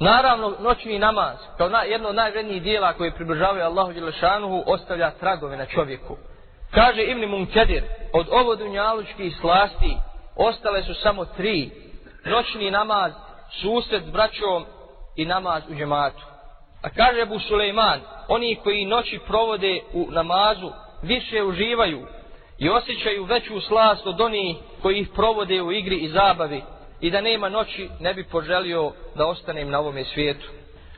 Naravno, noćni namaz, kao na, jedno od najvrednijih dijela koje približavaju Allahu Đelešanuhu, ostavlja tragove na čovjeku. Kaže Ibn Munkedir, od ovo dunjalučkih slasti ostale su samo tri. Noćni namaz, susret s braćom i namaz u džematu. A kaže Abu Suleiman, oni koji noći provode u namazu, više uživaju i osjećaju veću slast od onih koji ih provode u igri i zabavi i da nema noći ne bi poželio da ostanem na ovome svijetu.